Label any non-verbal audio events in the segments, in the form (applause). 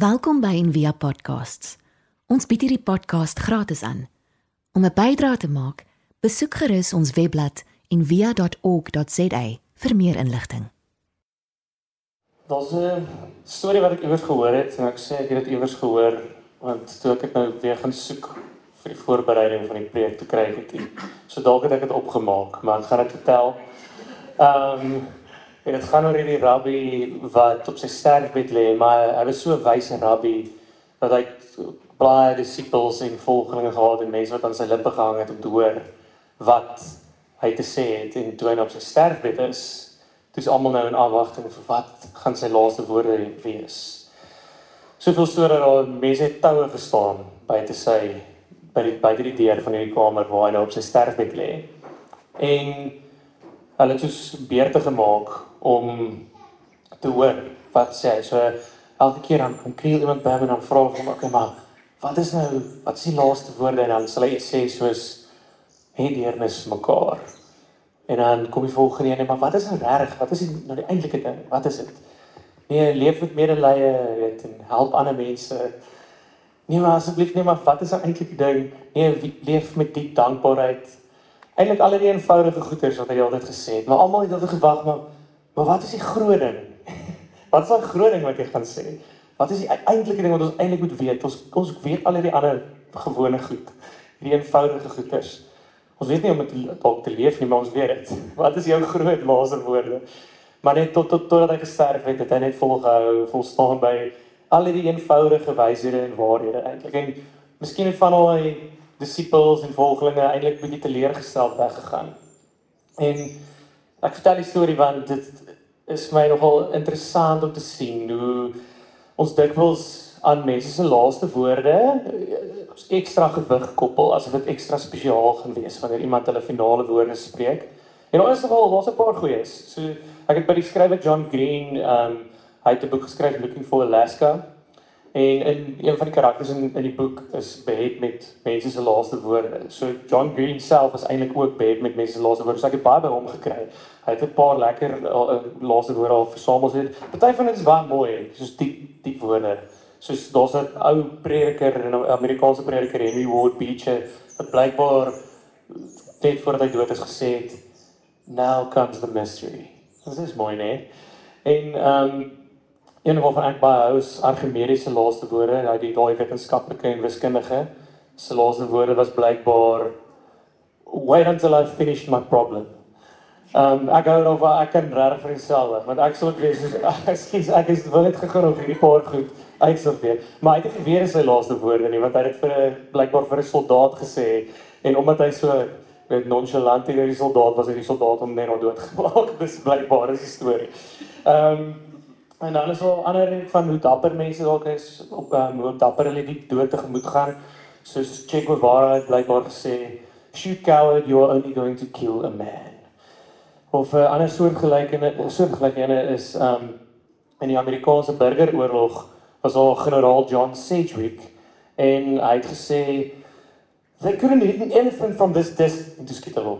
Welkom by Envia Podcasts. Ons bied hierdie podcast gratis aan. Om 'n bydrae te maak, besoek gerus ons webblad en via.org.za vir meer inligting. Daar's 'n storie wat ek iewers gehoor het en ek sê ek het dit iewers gehoor want toe ek dit nou weer gaan soek vir die voorbereiding van die preek te kry ek so dalk het ek dit opgemaak, maar ek gaan dit vertel. Ehm um, en dit gaan oor hierdie rabbi wat op sy sterfbed lê, maar hy was so 'n wyse rabbi dat hy baie disippels en volgelinge gehad en mense wat aan sy lippe gehang het om te hoor wat hy te sê het en toe hy op sy sterfbed is, dis almal nou in afwagting vir wat gaan sy laaste woorde wees. Soveel storie dat mense toue gestaan buite sy by die buite die deur van hierdie kamer waar hy nou op sy sterfbed lê. En hulle het soos beurte gemaak om te hoor wat sê hy. So elke keer dan kom kriel iemand by en dan vra hom, "Oké, okay, maar wat is nou wat is die laaste woorde?" En dan sal hy sê soos het deernis mekaar. En dan kom die volgende een, maar wat is nou reg? Wat is die, nou die eintlike ding? Wat is dit? Nee, leef met medelee, weet en help ander mense. Nee, maar asseblief nee, maar wat is nou eintlik die ding? Nee, leef met diep dankbaarheid. Eintlik al die eenvoudige goeders wat hy altyd gesê het, maar almal het altyd gewag maar maar wat is die groot (laughs) ding? wat is daai groot ding wat jy gaan sê? Wat is die eintlike ding wat ons eintlik moet weet? Ons ons weet al die ander gewone goed. Hierdie eenvoudige goeders. Ons weet nie om dit dalk te leef nie, maar ons weet dit. (laughs) Wat is jou groot laaste woorde? Maar net tot tot totdat hy gesterf het, het hy net volgehou, volstaan by al die eenvoudige wyshede en waarhede eintlik. En miskien het van al die disippels en volgelinge eintlik bietjie teleurgestel weggegaan. En ek vertel die storie want dit is my nogal interessant om te sien hoe ons dikwels aan mense se laaste woorde ekstra gewig koppel asof dit ekstra spesiaal gaan wees wanneer iemand hulle finale woorde spreek. En daar is nogal daar's 'n paar goeies. So ek het by die skrywer John Green, ehm um, hy het 'n boek geskryf Looking for Alaska. En in een van die karakters in in die boek is behept met mense se laaste woorde. So John Green self is eintlik ook behept met mense se laaste woorde. So ek het baie by hom gekry. Hy het 'n paar lekker uh, laaste woorde al versamel het. Party van dit is baie mooi, soos diep diep woorde soos daar's 'n ou prediker, 'n Amerikaanse prediker Henry Ward Beecher wat blykbaar net voordat hy dood is gesê het now comes the mystery. Dit is mooi, né? En ehm um, een van ek baie hou is Archimedes se laaste woorde, hy die daai wetenskaplike en wiskundige se laaste woorde was blykbaar wait until I finish my problem. Ehm um, ek hou daarvan ek kan reg vir myself, want ek sou wees soos (laughs) ekskuus ek is wil net gegaan op hierdie paar goed uitsorteer. Maar hy het nie weer sy laaste woorde nie, want hy het vir 'n blykbaar vir 'n soldaat gesê en omdat hy so met nonchalant teenoor die soldaat was, het die soldaat hom net nog doodgemaak. (laughs) Dis blykbaar is die storie. Ehm um, en dan is al ander van hoe dapper mense dalk is op um, hoe dapper hulle die dood tegemoet gaan. Soos Che Guevara het blykbaar gesê, "Shoot coward, you are only going to kill a man." Of 'n uh, ander soortgelyke soortgelyke is ehm um, in die Amerikaanse burgeroorlog was al generaal John Sedgwick en hy het gesê they couldn't hit an elephant from this desk into skitterol.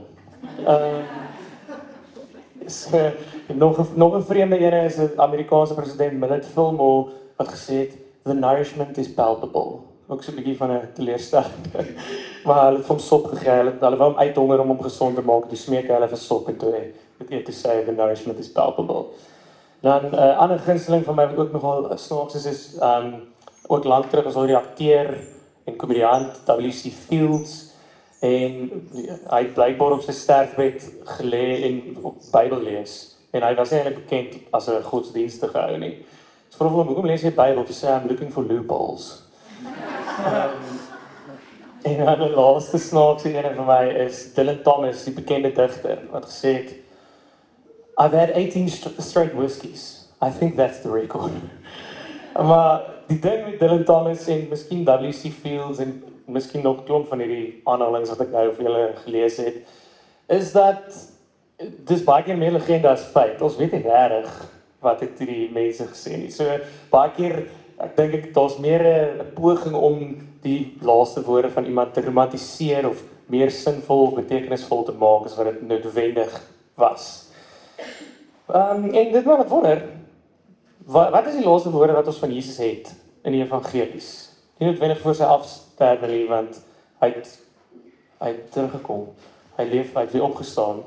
Ehm (laughs) so, nog nog 'n vreemde ene is 'n Amerikaanse president Millett Fillmore wat gesê het the nourishment is palpable. Ook so 'n bietjie van 'n teleurstelling. (laughs) maar hulle het hom sop gegee. Hulle hulle wou hom uithonger om hom gesond te maak. Toe smeek hulle vir sop en toe het hy te sê the nourishment is palpable. Dan 'n uh, ander gunsteling van my wat ook nogal snaaks is is um ook lank terug as hy die akteur en komediant W.C. Fields en hy blykbaar op sy sterfbed gelê en op Bybel lees en hy was eintlik bekend as 'n godsdienstige ou nie. So vir hom hoekom lees hy Bybel te sê I'm looking for loopholes. um, en dan die laaste snaakse een van my is Dylan Thomas, die bekende digter wat gesê het I've had 18 st straight whiskies. I think that's the record. (laughs) maar die ding met Dylan Thomas en miskien W.C. Fields en miskien nog klomp van hierdie aanhalinge wat ek nou vir julle gelees het, is dat dis baie keer meer legende as feit. Ons weet nie regtig wat het hierdie mense gesê nie. So baie keer ek dink ek daar's meer 'n poging om die laaste woorde van iemand te romantiseer of meer sinvol of betekenisvol te maak as wat dit noodwendig was. Ehm um, en dit wat wonder wat wat is die laaste woorde wat ons van Jesus het in die evangelies. Nie noodwendig vir sy afsterwe nie, want hy het hy het teruggekom. Hy leef, hy het weer opgestaan.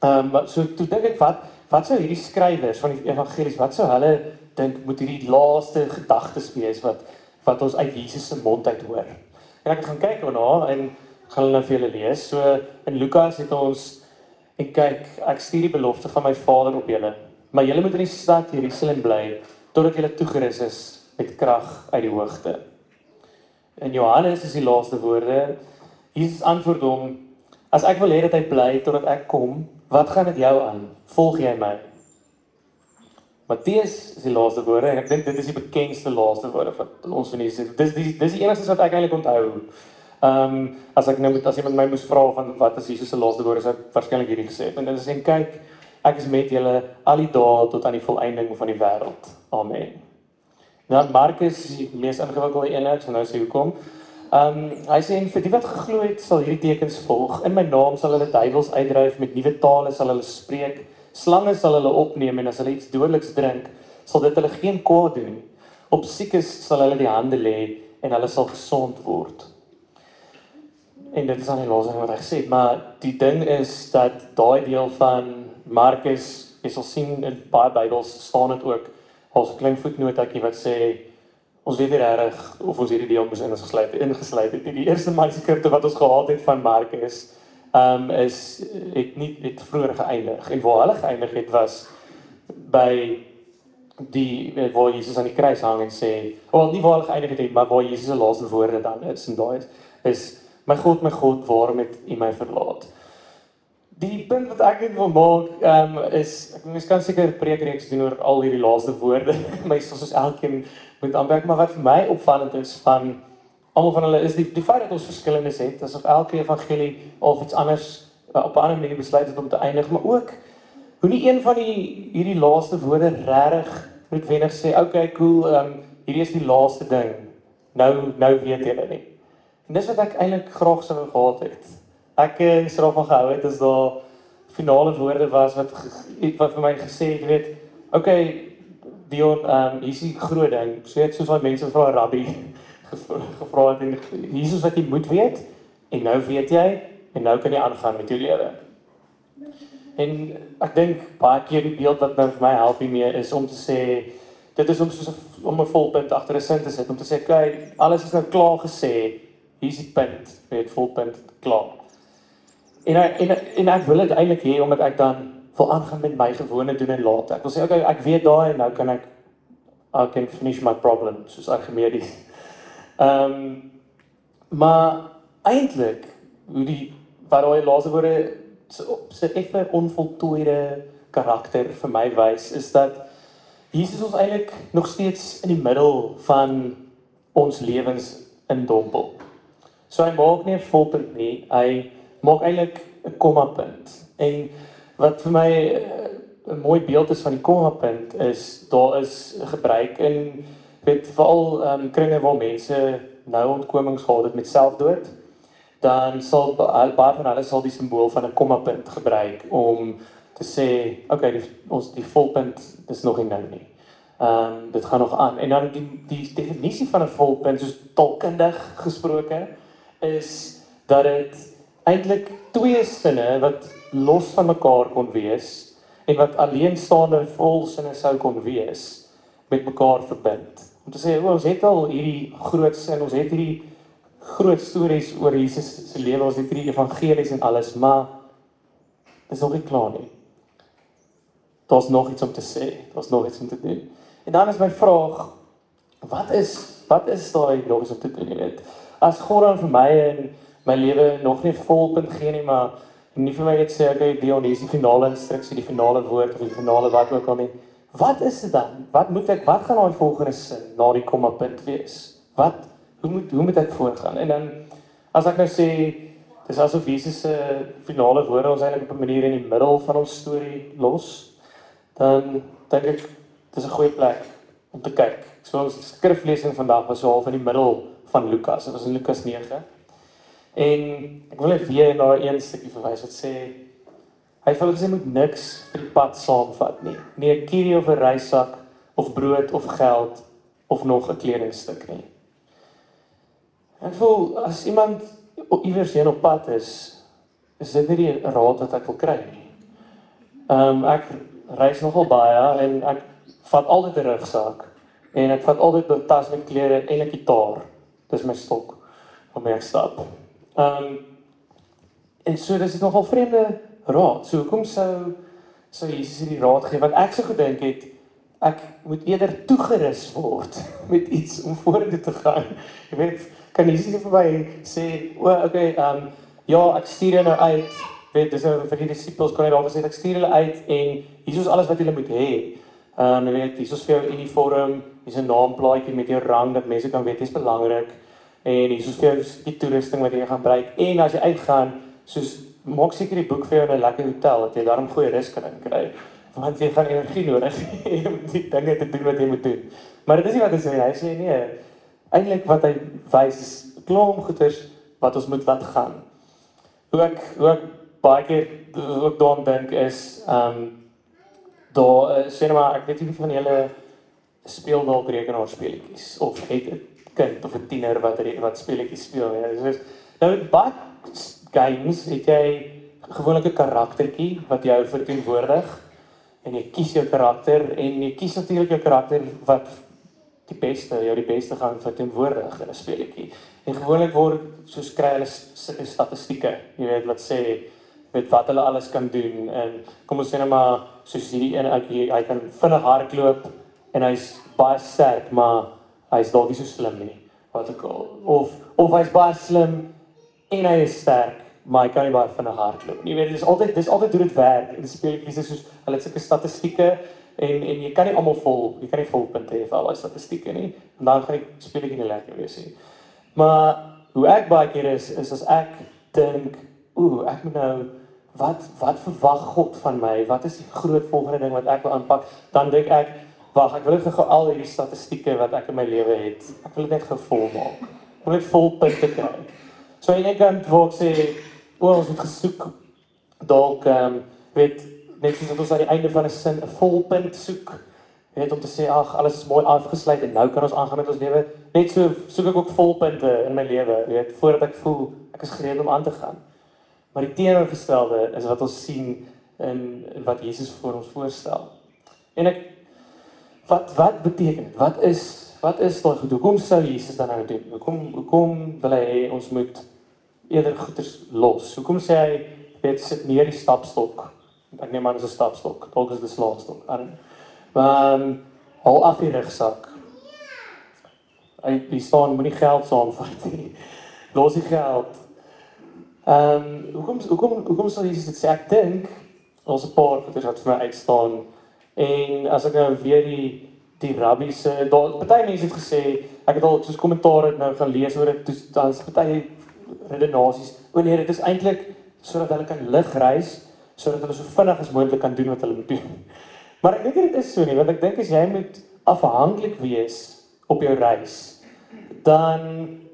Ehm um, so toe dink ek wat wat sou hierdie skrywers van die evangelies wat sou hulle dink moet hierdie laaste gedagtes wees wat wat ons uit Jesus se mond uit hoor. En ek het gaan kyk daarna en gaan hulle nou vir julle lees. So in Lukas het ons en kyk, ek stuur die belofte van my Vader op julle. Maar julle moet in die stad Jerusalem bly totdat julle toegerus is met krag uit die hoogte. En Johannes is die laaste woorde. Jesus antwoord hom: As ek wil hê dat hy bly totdat ek kom, wat gaan dit jou aan? Volg jy my? Matteus is die laaste woorde en ek dink dit is die bekendste laaste woorde wat ons van Jesus. Dis die dis die enigste wat ek eintlik onthou. Ehm um, as ek nou met as iemand my moes vra van wat is Jesus se laaste woorde, sou ek waarskynlik hierdie gesê het. En dit is en kyk, ek is met julle al die dae tot aan die volëinding van die wêreld. Amen. Dan Markus, die mees ingewikkelde een, ek sal nou sê hoekom. Um, hy sê en vir die wat geglo het, sal hierdie tekens volg. In my naam sal hulle duiwels uitdryf, met nuwe tale sal hulle spreek. Slange sal hulle opneem en as hulle iets dodeliks drink, sal dit hulle geen kwaad doen nie. Op siekes sal hulle die hande lê en hulle sal gesond word. En dit is aan die laaste wat hy gesê het, maar die ding is dat daai deel van Markus, jy sal sien in baie Bybels staan dit ook as 'n klein voetnotaatjie wat sê ons weet nie reg of ons hierdie deel moes in ons gesluit ingesluit het. Die eerste manuskripte wat ons gehad het van Markus ehm um, is het nie het vroeër geëindig en waar hulle geëindig het was by die waar Jesus aan die kruis hang en sê, "Wel, nie waar hulle geëindig het, maar waar Jesus se laaste woorde dan is en daai is, is my God, my God, waarom het U my verlaat?" Die punt wat ek net wil maak, ehm um, is ek mens kan seker preekreeks doen oor al hierdie laaste woorde, (laughs) maar soos elkeen moet aanbreek, maar wat vir my opvallend is van almal van hulle is die die feit dat ons verskillendes het, asof elke evangelie of iets anders uh, op 'n ander manier besluit het om te eindig, maar ook hoe nie een van die hierdie laaste woorde regtig wenner sê, okay, cool, um, hierdie is die laaste ding. Nou nou weet julle nie. En dis wat ek eintlik graag sou gehad het. Ek uh, is daarvan gehou het as daar finale woorde was wat wat vir my gesê het, weet, okay, Dion, ehm um, hier is die groot ding. Sê dit soos daai mense vra rabbi gevra het en Jesus wat jy moet weet en nou weet jy en nou kan jy aangaan met jou lewe. En ek dink baie keer die beeld wat nou vir my help hiermee is om te sê dit is om soos 'n om 'n volpunt agter 'n sin te sit om te sê kyk alles is nou klaar gesê hier's die punt weet volpunt klaar. En en en ek wil dit eintlik hê omdat ek dan wil aangaan met my gewone doen en laat. Ek wil sê okay ek weet daai en nou kan ek I can finish my problem soos Archimedes. (laughs) Ehm um, maar eintlik hoe die wat daai laaste woorde se effe onvoltooide karakter vir my wys is dat Jesus ons eintlik nog steeds in die middel van ons lewens in dompel. So hy maak nie 'n volpunt nie, hy maak eintlik 'n komma punt. En wat vir my eh, 'n mooi beeld is van die komma punt is daar is gebruik in weet veral um, kringe waar mense nou ontkomings gehad het met selfdood dan sal baie van hulle sal die simbool van 'n komma punt gebruik om te sê okay die, ons die volpunt is nog nie nou nie. Ehm um, dit gaan nog aan en dan die die definisie van 'n volpunt soos taalkundig gesproke is dat dit eintlik twee sinne wat los van mekaar kon wees en wat alleenstaande volsinne sou kon wees met mekaar verbind om te sê ons het al hierdie groot sin, ons het hierdie groot stories oor Jesus se lewe, ons het hierdie evangelies en alles, maar dit is nog nie klaar nie. Daar's nog iets om te sê, daar's nog iets om te doen. En dan is my vraag, wat is wat is daai nog iets om te doen, jy weet? As God dan vir my en my lewe nog nie volpunt gee nie, maar nie vir my net sê okay, Dion, hier is die finale instruksie, die finale woord of die finale wat ook al nie. Wat is dit dan? Wat moet ek wat gaan daai volgende sin na die komma punt wees? Wat hoe moet hoe moet ek voorgaan? En dan as ek nou sê dis asof Jesus se finale woorde ons eintlik op 'n manier in die middel van ons storie los, dan dink ek dis 'n goeie plek om te kyk. So ons skriflesing vandag was so half in die middel van Lukas. Dit was in Lukas 9. En ek wil net weer na 'n stukkie verwys wat sê Hy het gesê moet niks vir die pad saamvat nie. Nie 'n kierie of 'n reissak of brood of geld of nog 'n kledingstuk nie. Ek voel as iemand iewers heen op pad is, is dit nie die raad wat ek wil kry nie. Ehm um, ek reis nogal baie en ek vat altyd 'n rugsak en ek vat altyd 'n tas met klere en 'n gitaar. Dis my stok om mee te stap. Ehm um, en so dis dit nogal vreemde raad. So hoekom sou sou Jesus hierdie raad gee wat ek so gedink het ek moet eerder toegerus word (laughs) met iets om vorentoe te gaan. Jy weet, kan Jesus vir my sê, "O, oh, okay, ehm um, ja, ek stuur jou nou uit." Weet, dis nou vir die disippels kon hy daar gesê ek stuur hulle uit en hier is alles wat hulle moet hê. Ehm um, jy weet, hier is vir jou uniform, hier is 'n naamplaatjie met jou rang dat mense kan weet is belangrik. En hier is vir jou die toerusting wat jy gaan gebruik en as jy uitgaan, soos maak seker die boek vir jou 'n lekker hotel dat jy daarom goeie rus kan kry want jy gaan energie nodig hê (laughs) om die dinge te doen wat jy moet doen. Maar dit is nie wat hy sê hy sê nee. Eintlik wat hy wys is klomp goeders wat ons moet laat gaan. Hoe ek baie keer ook daaraan dink is ehm um, daar uh, sê net maar ek weet nie van julle speel dalk rekenaarspeletjies of het 'n kind of 'n tiener wat wat speletjies speel. Ja, so nou baie games het jy gewoonlik 'n karaktertjie wat jou verteenwoordig en jy kies jou karakter en jy kies natuurlik jou karakter wat die beste, jou die beste gaan verteenwoordig in 'n speletjie. En gewoonlik word soos kry hulle sulke statistieke, jy weet wat sê weet wat hulle alles kan doen en kom ons sê net maar soos hierdie een ek hy kan vinnig hardloop en hy's baie sterk, maar hy's dalk nie so slim nie. Wat ek al of of hy's baie slim en hy is sterk, maar hy kan nie baie vinnig hardloop nie. Jy weet dis altyd dis altyd hoe dit werk. In speletjies is soos hulle het sulke statistieke en en jy kan nie almal vol, jy kan nie vol punte hê vir al daai statistieke nie. En dan gaan die speletjie nie lekker wees nie. Maar hoe ek baie keer is is as ek dink, ooh, ek moet nou wat wat verwag God van my? Wat is die groot volgende ding wat ek wil aanpak? Dan dink ek, wag, ek wil net gou al hierdie statistieke wat ek in my lewe het, ek wil dit net gevul maak. Ek wil net vol punte kry. So en ek kan wou sê, o, ons het gesoek dalk ehm um, weet net soos ons aan die einde van 'n sin 'n volpunt soek net om te sê ag alles is mooi afgesluit en nou kan ons aangaan met ons lewe net so soek ek ook volpunte in my lewe weet voordat ek voel ek is gereed om aan te gaan maar die teenoorgestelde is wat ons sien in wat Jesus vir ons voorstel en ek wat wat beteken dit? Wat is wat is daai goed? Hoekom sou Jesus dan nou doen? Hoekom hoekom wil hy hê ons moet eerder goeders los? Hoekom sê hy weet sit neer die stapstok. Ek neem aan dit is 'n stapstok. Dalk is dit 'n slaagstok Maar um, hou af die rugsak. Hy die staan moenie geld saamvat nie. (laughs) Los die geld. Ehm um, hoekom hoekom hoekom sal Jesus dit sê? Ek dink ons 'n paar goeie wat vir my uitstaan en as ek nou weer die die rabbi se daar party mense het gesê ek het al soos kommentaar het nou gaan lees oor dit dan is party redenasies o nee dit is eintlik sodat hulle kan lig reis sodat hulle so vinnig as moontlik kan doen wat hulle moet doen. (laughs) Maar ek dink dit is so nie, want ek dink as jy moet afhanklik wees op jou reis, dan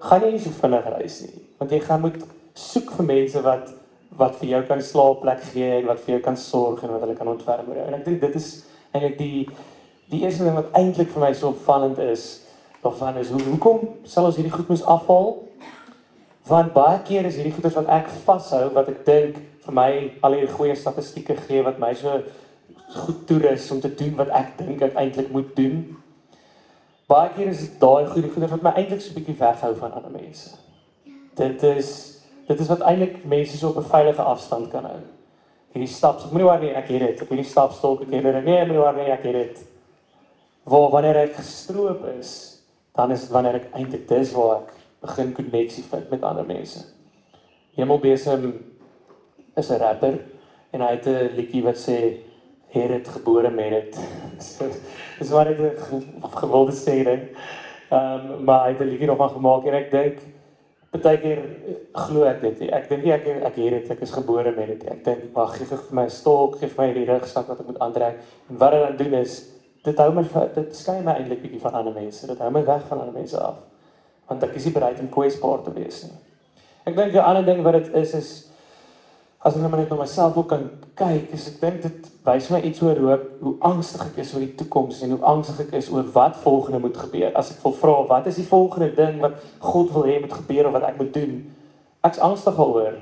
gaan jy nie so vinnig reis nie, want jy gaan moet soek vir mense wat wat vir jou kan slaapplek gee en wat vir jou kan sorg en wat hulle kan ontferm oor jou. En ek dink dit is eintlik die die eerste ding wat eintlik vir my so opvallend is, waarvan is hoe hoekom sal ons hierdie goed moet afhaal? Want baie keer is hierdie goeders wat ek vashou wat ek dink vir my al hierdie goeie statistieke gee wat my so goed toerus om te doen wat ek dink ek eintlik moet doen. Baie keer is dit daai goeie goeie wat my eintlik so 'n bietjie weghou van ander mense. Dit is dit is wat eintlik mense so op 'n veilige afstand kan hou. Hierdie staps, ek moenie waar nie ek het dit, ek hierdie stapstok, ek het dit nie, moenie waar nie ek het dit. Waar wanneer ek gestroop is, dan is wanneer ek eintlik dis waar ek begin koneksie vind met ander mense. Hemelbesem is 'n rapper en hy het 'n liedjie wat sê Here het gebore met dit. (laughs) Dis wat ek gewilde sê ding. Ehm um, maar hy het 'n liedjie daarvan gemaak en ek dink baie keer glo ek dit. Ek dink nie ek ek het dit ek is gebore met dit. Ek dink wag gee vir my stok, gee vir my die rugsak wat ek moet aantrek. En wat dan doen is dit hou my dit skei my eintlik bietjie van ander mense. Dit hou my weg van ander mense af. Want ek is nie bereid om kwesbaar te wees nie. Ek dink 'n ander ding wat dit is is as ek net na myself ook kan kyk, is ek dink dit wys my iets oor hoe hoe angstig ek is oor die toekoms en hoe angstig ek is oor wat volgende moet gebeur. As ek wil vra wat is die volgende ding wat God wil hê moet gebeur of wat ek moet doen? Ek's angstig daaroor.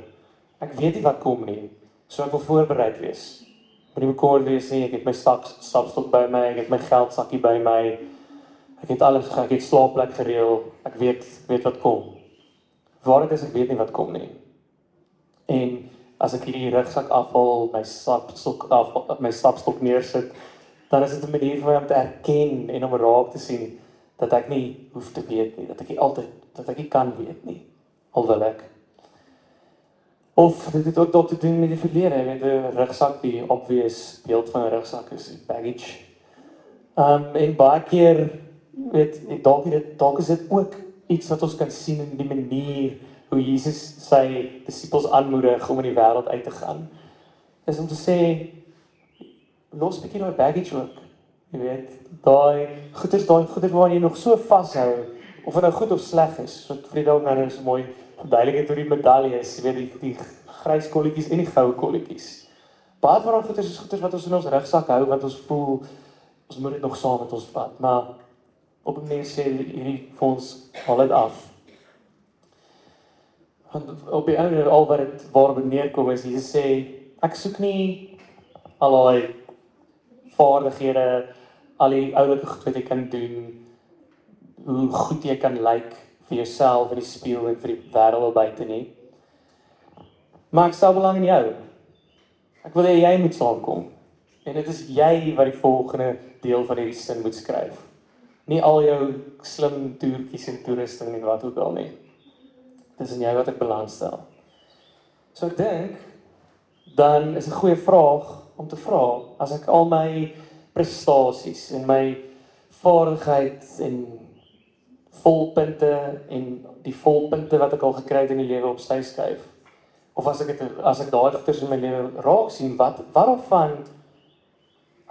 Ek weet nie wat kom nie. So ek wil voorbereid wees. Moenie bekommerd wees nie. Ek het my stap stapstok by my, ek het my geldsakkie by my. Ek het alles, ek het slaapplek gereël. Ek weet weet wat kom. Waar dit is ek weet nie wat kom nie. En as ek hierdie rugsak afhaal, my stapstok af my stapstok neersit, dan is dit 'n manier vir my om te erken en om raak te sien dat ek nie hoef te weet nie, dat ek nie altyd dat ek nie kan weet nie. Al wil ek. Of dit het ook dalk te doen met die verlede, met 'n rugsak die obvious beeld van 'n rugsak is baggage. Um en baie keer weet dalk dit dalk is dit ook iets wat ons kan sien in die manier hoe Jesus sy disippels aanmoedig om in die wêreld uit te gaan. Is om te sê los bietjie daai baggage ook. Jy weet, daai goeders daai goeders waar jy nog so vashou of dit nou goed of sleg is. Wat Frieda ook nou so mooi verduidelik het oor die medaljes, jy weet die die grys kolletjies en die goue kolletjies. Baie van daai goeders is goeders wat ons in ons rugsak hou wat ons voel ons moet dit nog saam met ons vat, maar op 'n manier sê hierdie vir ons haal dit af want op die einde al wat dit waar neerkom is Jesus sê ek soek nie al daai vaardighede al die oulike goed wat jy kan doen hoe goed jy kan lyk vir jouself in die spieël en vir die wêreld buite nie. Maar ek stel belang in jou. Ek wil hê jy moet saamkom. En dit is jy wat die volgende deel van hierdie sin moet skryf. Nie al jou slim toertjies en toerusting en wat ook al nie Dis in jy wat ek belangstel. So ek dink dan is 'n goeie vraag om te vra as ek al my prestasies en my vaardigheid en volpunte en die volpunte wat ek al gekry het in die lewe op sy skuif. Of as ek dit as ek daai digters in my lewe raak sien, wat waarvan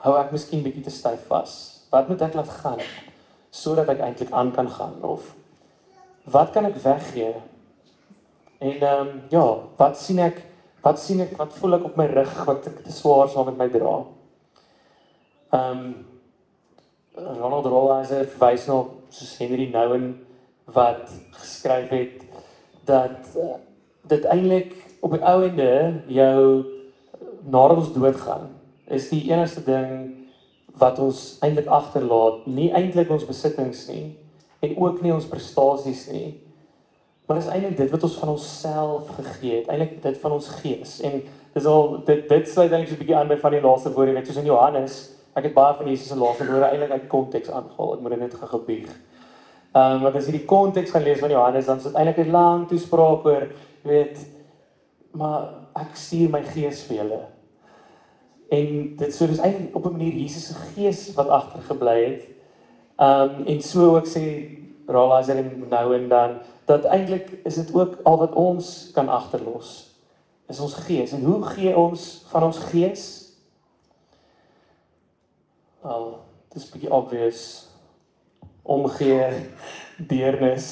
hou ek miskien bietjie te styf vas? Wat moet ek laat gaan sodat ek eintlik aan kan gaan of wat kan ek weggee En ehm um, ja, wat sien ek? Wat sien ek? Wat voel ek op my rug wat ek te swaar saam met my dra? Ehm um, Ronald Rolheiser verwys na soos Henry Nouwen wat geskryf het dat uh, dit eintlik op die ou ende jou nadat ons doodgaan is die enigste ding wat ons eintlik agterlaat, nie eintlik ons besittings nie en ook nie ons prestasies nie, Maar dis eintlik dit wat ons van onsself gegee het, eintlik dit van ons gees. En dis al dit dit sluit eintlik so 'n bietjie aan by van die laaste woorde, net soos in Johannes. Ek het baie van Jesus se laaste woorde eintlik uit konteks aangehaal. Ek moet dit net gebieg. Ehm um, want as jy die konteks gaan lees van Johannes, dan is dit eintlik 'n lang toespraak oor, weet, maar ek stuur my gees vir julle. En dit so dis eintlik op 'n manier Jesus se gees wat agtergebly het. Ehm um, en so ook sê Raalazer nou en dan dat eintlik is dit ook al wat ons kan agterlos is ons gees en hoe gee ons van ons gees al dis bietjie obvious. Omgee deernis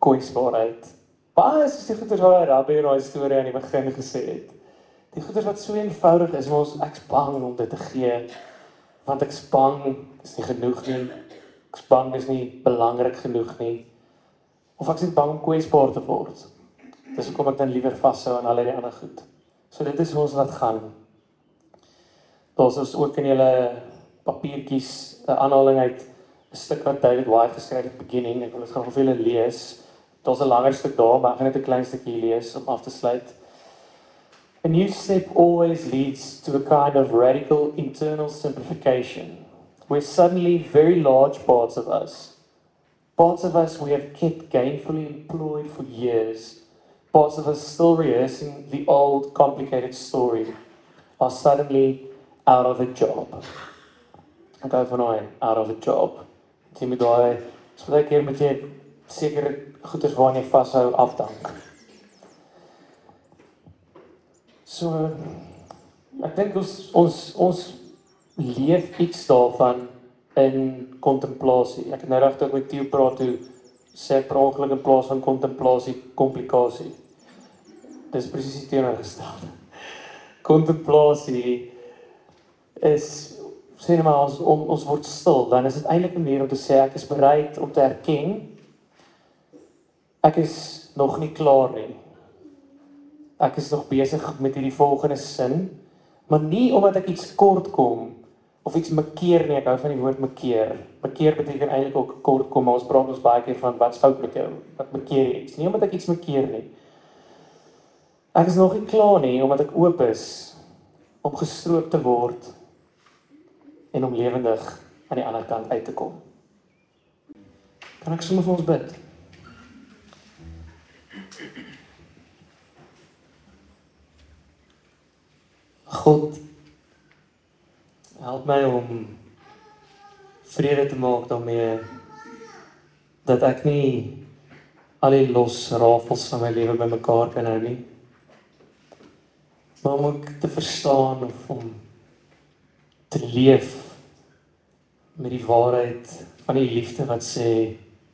kwesbaarheid. Baie is die goeie wat Rabbi in daai storie aan die begin gesê het? Die goeie wat so eenvoudig is maar ons ek's bang om dit te gee. Want ek's bang is nie genoeg nie. Ek's bang is nie belangrik genoeg nie of ek is bang om kwesbaar te word. Dis hoekom ek dan liewer vashou aan al die ander goed. So dit is hoe ons laat gaan. Daar's ons ook in julle papiertjies 'n aanhaling uit 'n stuk wat David White geskryf het beginning. Ek wil dit gou vir julle lees. Daar's 'n langer stuk daar, maar ek gaan net 'n klein stukkie lees om af te sluit. A new step always leads to a kind of radical internal simplification, where suddenly very large parts of us Parts of us we have kept gainfully employed for years. Parts of us still rehearsing the old complicated story are suddenly out of a job. Ek gou van daai out of a job. Jy moet daai spreek keer met jy sekere goeders waarna jy vashou afdank. So ek dink ons ons ons leef iets daarvan in kontemplasie. Ek het nou regtig met Theo praat toe sê praatlik in plaas van kontemplasie komplikasie. dis presies die teenoorgestelde. (laughs) Kontemplasie is sê net maar ons om, ons word stil, dan is dit eintlik 'n manier om te sê ek is bereid om te erken ek is nog nie klaar nie. Ek is nog besig met hierdie volgende sin, maar nie omdat ek iets kort kom of iets mekeer nie, ek hou van die woord mekeer. Mekeer beteken eintlik ook kort kom, maar ons praat ons baie keer van wat's fout met jou? Wat mekeer jy? Nie omdat ek iets mekeer nie. Ek is nog nie klaar nie omdat ek oop is om gestroop te word en om lewendig aan die ander kant uit te kom. Kan ek sommer vir ons bid? God help my om vrede te maak daarmee dat ek nie al die los rafels van my lewe bymekaar kan hou nie. Maar om ook te verstaan of om te leef met die waarheid van die liefde wat sê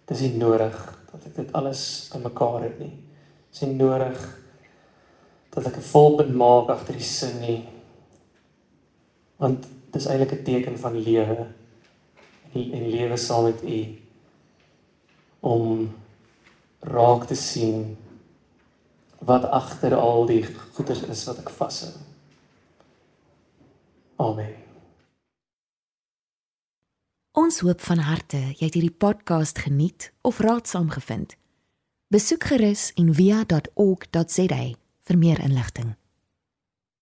dis nie nodig dat ek dit alles bymekaar het nie. Dis nie nodig dat ek 'n volpunt maak agter die sin nie. Want dis eintlik 'n teken van lewe en en lewe saam met U om raak te sien wat agter al die goeders is wat ek vashou. Amen. Ons hoop van harte jy het hierdie podcast geniet of raadsaam gevind. Besoek gerus en via.ok.za vir meer inligting.